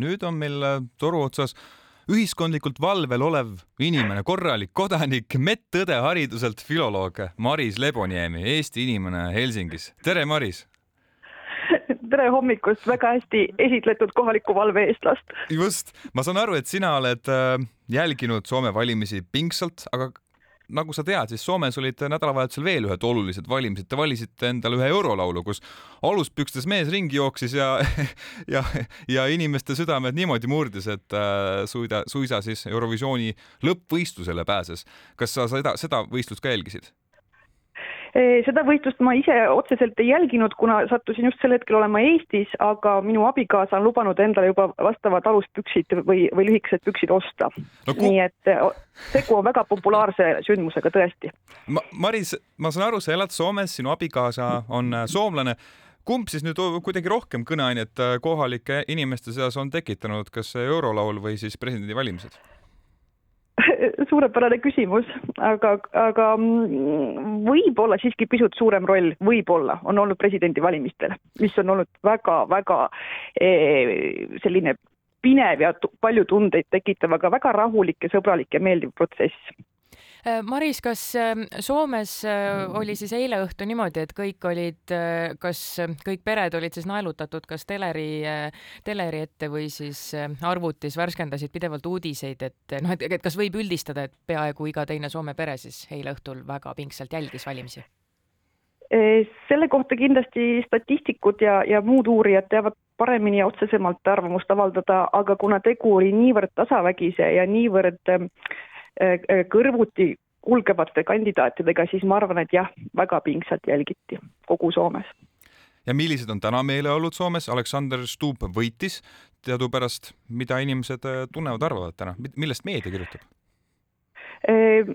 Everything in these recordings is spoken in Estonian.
nüüd on meil äh, toru otsas ühiskondlikult valvel olev inimene, korralik kodanik, medõde hariduselt filoloog Maris Leboniemi, Eesti inimene Helsingis. tere, Maris! tere hommikust, väga hästi esitletud kohaliku valve eestlast. just, ma saan aru, et sina oled äh, jälginud Soome valimisi pingsalt, aga nagu sa tead, siis Soomes olid nädalavahetusel veel ühed olulised valimised. Te valisite endale ühe eurolaulu, kus aluspükstes mees ringi jooksis ja, ja, ja inimeste südamed niimoodi murdis, et äh, suida, suisa siis Eurovisiooni lõppvõistlusele pääses. kas sa seda, seda võistlust ka jälgisid? Seda võistlust ma ise otseselt ei jälginud, kuna sattusin just sel hetkel olema Eestis, aga minu abikaasa on lubanud endale juba vastavad aluspüksid või, või lühikesed püksid osta no,. nii et tegu on väga populaarse sündmusega tõesti ma,. Maris, ma saan aru, sa elad Soomes, sinu abikaasa on äh, soomlane kumb siis nüüd kuidagi rohkem kõneainet kohalike inimeste seas on tekitanud, kas see eurolaul või siis presidendivalimised? suurepärane küsimus, aga, aga mm, võib-olla siiski pisut suurem roll, võib-olla, on olnud presidendivalimistel, mis on olnud väga-väga eh, selline pinev ja palju tundeid tekitav, aga väga rahulik ja sõbralik ja meeldiv protsess Maris, kas ähm, Soomes äh, oli siis eile õhtu niimoodi, et kõik olid, äh, kas kõik pered olid siis naelutatud kas teleri, teleri ette või siis arvutis värskendasid pidevalt uudiseid, et noh, et, et kas võib üldistada, et peaaegu iga teine Soome pere siis eile õhtul väga pingsalt jälgis valimisi? selle kohta kindlasti statistikud ja, ja muud uurijad teavad paremini ja otsesemalt arvamust avaldada, aga kuna tegu oli niivõrd tasavägise ja niivõrd äh, Äh, äh, kõrvuti kulgevate kandidaatidega, siis ma arvan, et jah, väga pingsalt jälgiti kogu Soomes. ja millised on täna meeleolud Soomes? Aleksander Stubb võitis teadupärast, mida inimesed äh, tunnevad, arvavad täna, millest meedia kirjutab?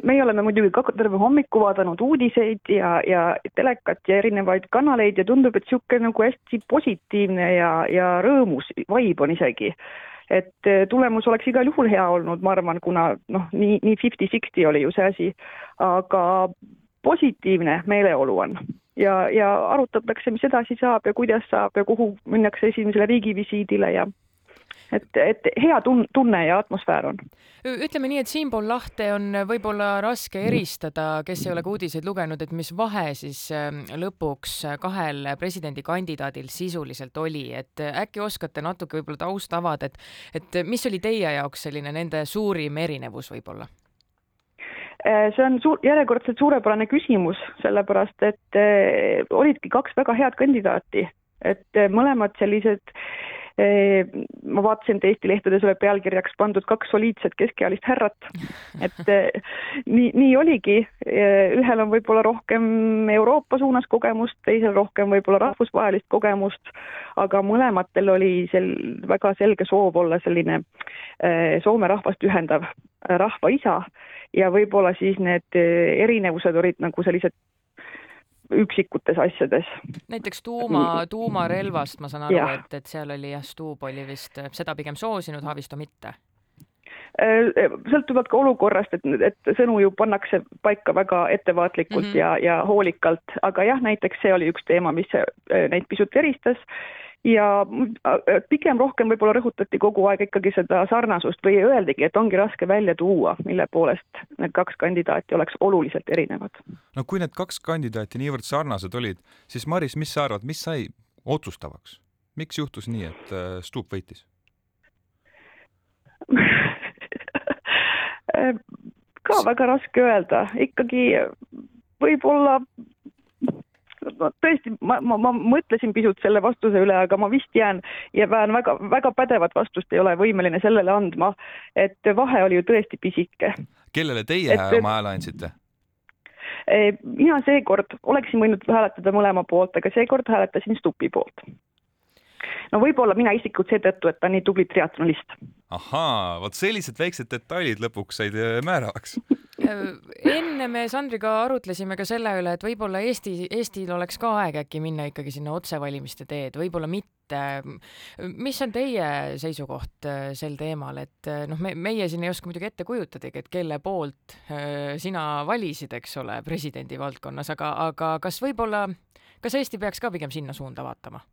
meie oleme muidugi ka terve hommiku vaadanud uudiseid ja, ja telekat ja erinevaid kanaleid ja tundub, et niisugune nagu hästi positiivne ja, ja rõõmus vibe on isegi et eh, tulemus oleks igal juhul hea olnud, ma arvan, kuna noh, nii, nii fifty-sixty oli ju see asi, aga positiivne meeleolu on. Ja, ja arutatakse, mis edasi saab ja kuidas saab ja kuhu minnakse esimesele riigivisiidile ja et, et hea tun-, tunne ja atmosfäär on. ütleme nii, et siinpool lahte on võib-olla raske eristada, kes ei ole ka uudiseid lugenud, et mis vahe siis ähm, lõpuks kahel presidendikandidaadil sisuliselt oli, et äkki oskate natuke võib-olla tausta avada, et, et mis oli teie jaoks selline nende suurim erinevus võib-olla? Äh, see on suur, järjekordselt suurepärane küsimus, sellepärast et äh, olidki kaks väga head kandidaati, et äh, mõlemad sellised äh, ma vaatasin, et Eesti lehtedes oli pealkirjaks pandud kaks soliidset keskealist härrat. et nii, nii oligi, ühel on võib-olla rohkem Euroopa suunas kogemust, teisel rohkem võib-olla rahvusvahelist kogemust, aga mõlematel oli sel väga selge soov olla selline Soome rahvast ühendav rahvaisa ja võib-olla siis need erinevused olid nagu sellised üksikutes asjades. näiteks tuuma, tuumarelvast ma saan aru, et, et seal oli jah, Stuub oli vist seda pigem soosinud, Haavisto mitte äh, sõltuvalt ka olukorrast, et, et sõnu ju pannakse paika väga ettevaatlikult mm -hmm. ja, ja hoolikalt, aga jah, näiteks see oli üks teema, mis äh, neid pisut eristas ja äh, pigem rohkem võib-olla rõhutati kogu aeg ikkagi seda sarnasust või öeldigi, et ongi raske välja tuua, mille poolest need kaks kandidaati oleks oluliselt erinevad. no kui need kaks kandidaati niivõrd sarnased olid, siis Maris, mis sa arvad, mis sai otsustavaks? miks juhtus nii, et äh, Stubb võitis ka väga raske öelda, ikkagi võib-olla ma tõesti, ma, ma, ma mõtlesin pisut selle vastuse üle, aga ma vist jään ja jään väga, väga pädevat vastust ei ole võimeline sellele andma, et vahe oli ju tõesti pisike. kellele teie et, oma hääle andsite? E, mina seekord oleksin võinud hääletada mõlema poolt, aga seekord hääletasin Stupi poolt no võib-olla mina isiklikult seetõttu, et ta nii tubli triatlonist. ahaa, vot sellised väiksed detailid lõpuks said äh, määravaks enne me Sandriga arutlesime ka selle üle, et võib-olla Eesti, Eestil oleks ka aeg äkki minna ikkagi sinna otsevalimiste teed, võib-olla mitte. mis on teie seisukoht äh, sel teemal, et äh, noh, me, meie siin ei oska muidugi ette kujutadagi, et kelle poolt sina valisid, eks ole, presidendi valdkonnas, aga, aga kas võib-olla, kas Eesti peaks ka pigem sinna suunda vaatama?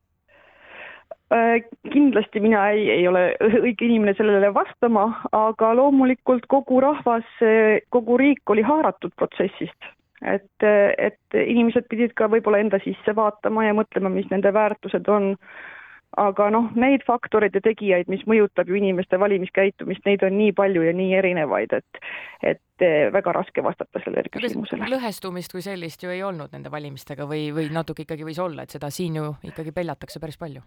Kindlasti mina ei, ei ole õige inimene sellele vastama, aga loomulikult kogu rahvas, kogu riik oli haaratud protsessist. et, et inimesed pidid ka võib-olla enda sisse vaatama ja mõtlema, mis nende väärtused on aga noh, neid faktoreid ja tegijaid, mis mõjutab ju inimeste valimiskäitumist, neid on nii palju ja nii erinevaid, et et eh, väga raske vastata sellele küsimusele. lõhestumist kui sellist ju ei olnud nende valimistega või, või natuke ikkagi võis olla, et seda siin ju ikkagi peljatakse päris palju?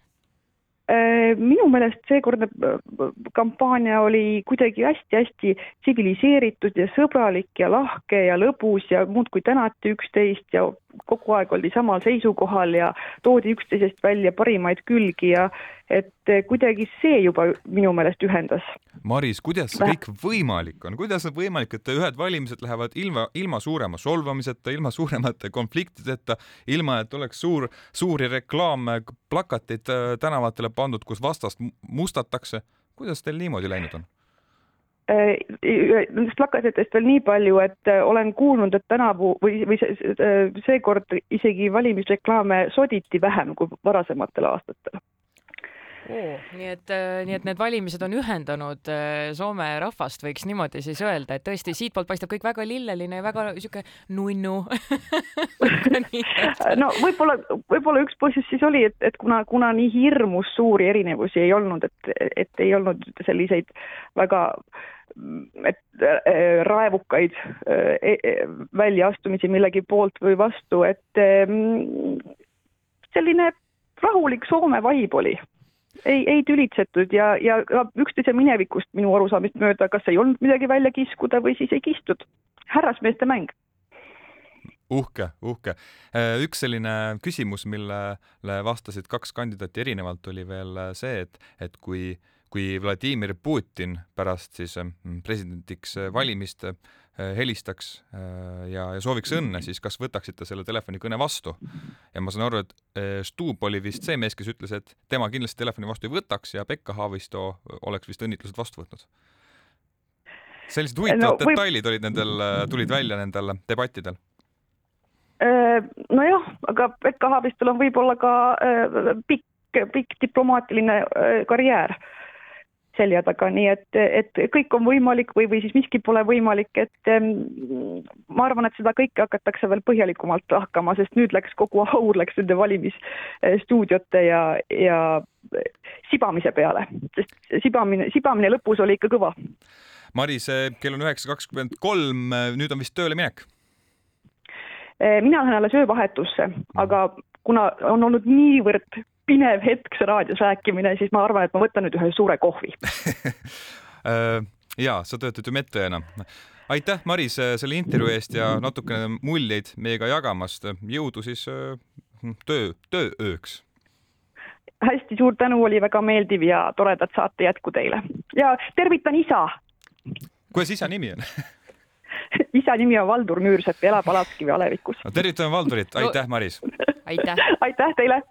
Äh, minu meelest seekordne äh, kampaania oli kuidagi hästi-hästi tsiviliseeritud ja sõbralik ja lahke ja lõbus ja muudkui tänati üksteist ja kogu aeg oldi samal seisukohal ja toodi üksteisest välja parimaid külgi ja et kuidagi see juba minu meelest ühendas. Maris, kuidas see kõik võimalik on, kuidas on võimalik, et ühed valimised lähevad ilma, ilma suurema solvamiseta, ilma suuremate konfliktideta, ilma et oleks suur, suuri reklaame, plakatid äh, tänavatele pandud, kus vastast mustatakse. kuidas teil niimoodi läinud on? Äh, nendest plakatitest veel nii palju, et äh, olen kuulnud, et tänavu või, või seekord isegi valimisreklaame soditi vähem kui varasematel aastatel. Oo, nii et, äh, nii et need valimised on ühendanud Soome rahvast, võiks niimoodi siis öelda, et tõesti siitpoolt paistab kõik väga lilleline ja väga sihuke nunnu. No võib-olla, võib-olla üks põhjus siis oli, et, et kuna, kuna nii hirmus suuri erinevusi ei olnud, et, et ei olnud selliseid väga et äh, raevukaid äh, e, e, väljaastumisi millegi poolt või vastu, et ähm, selline rahulik Soome vaib oli. ei, ei tülitsetud ja, ja ka üksteise minevikust minu arusaamist mööda, kas ei olnud midagi välja kiskuda või siis ei kistud. härrasmeeste mäng uhke, uhke. Äh, üks selline küsimus, millele vastasid kaks kandidaati erinevalt, oli veel see, et, et kui äh, kui Vladimir Putin pärast siis äh, presidendiks äh, valimist äh, helistaks ja, ja sooviks õnne, siis kas võtaksite selle telefonikõne vastu? ja ma saan aru, et Stub oli vist see mees, kes ütles, et tema kindlasti telefoni vastu ei võtaks ja Pekka Haavisto oleks vist õnnitlused vastu võtnud. sellised huvitavad no, või... detailid olid nendel, tulid välja nendel debattidel nojah, aga Pekka Haavistol on võib-olla ka pikk, pikk diplomaatiline karjäär selja taga, nii et, et kõik on võimalik või, või siis miski pole võimalik, et ma arvan, et seda kõike hakatakse veel põhjalikumalt lahkama, sest nüüd läks kogu aur läks nende valimisstuudiote ja, ja sibamise peale, sest sibamine, sibamine lõpus oli ikka kõva. Maris, kell on üheksa kakskümmend kolm, nüüd on vist tööle minek? Äh, mina lähen alles öövahetusse, aga kuna on olnud niivõrd pinev hetk see raadios rääkimine, siis ma arvan, et ma võtan nüüd ühe suure kohvi äh, ja sa töötad ju medõena. aitäh, Maris, selle intervjuu eest ja natukene muljeid meiega jagamast. jõudu siis äh, töö, tööööks. hästi suur tänu, oli väga meeldiv ja toredat saate jätku teile ja tervitan isa. kuidas isa nimi on isa nimi on Valdur Müürsepp ja elab Alatskivi alevikus no,. tervitame Valdurit, aitäh, Maris aitäh aitäh teile.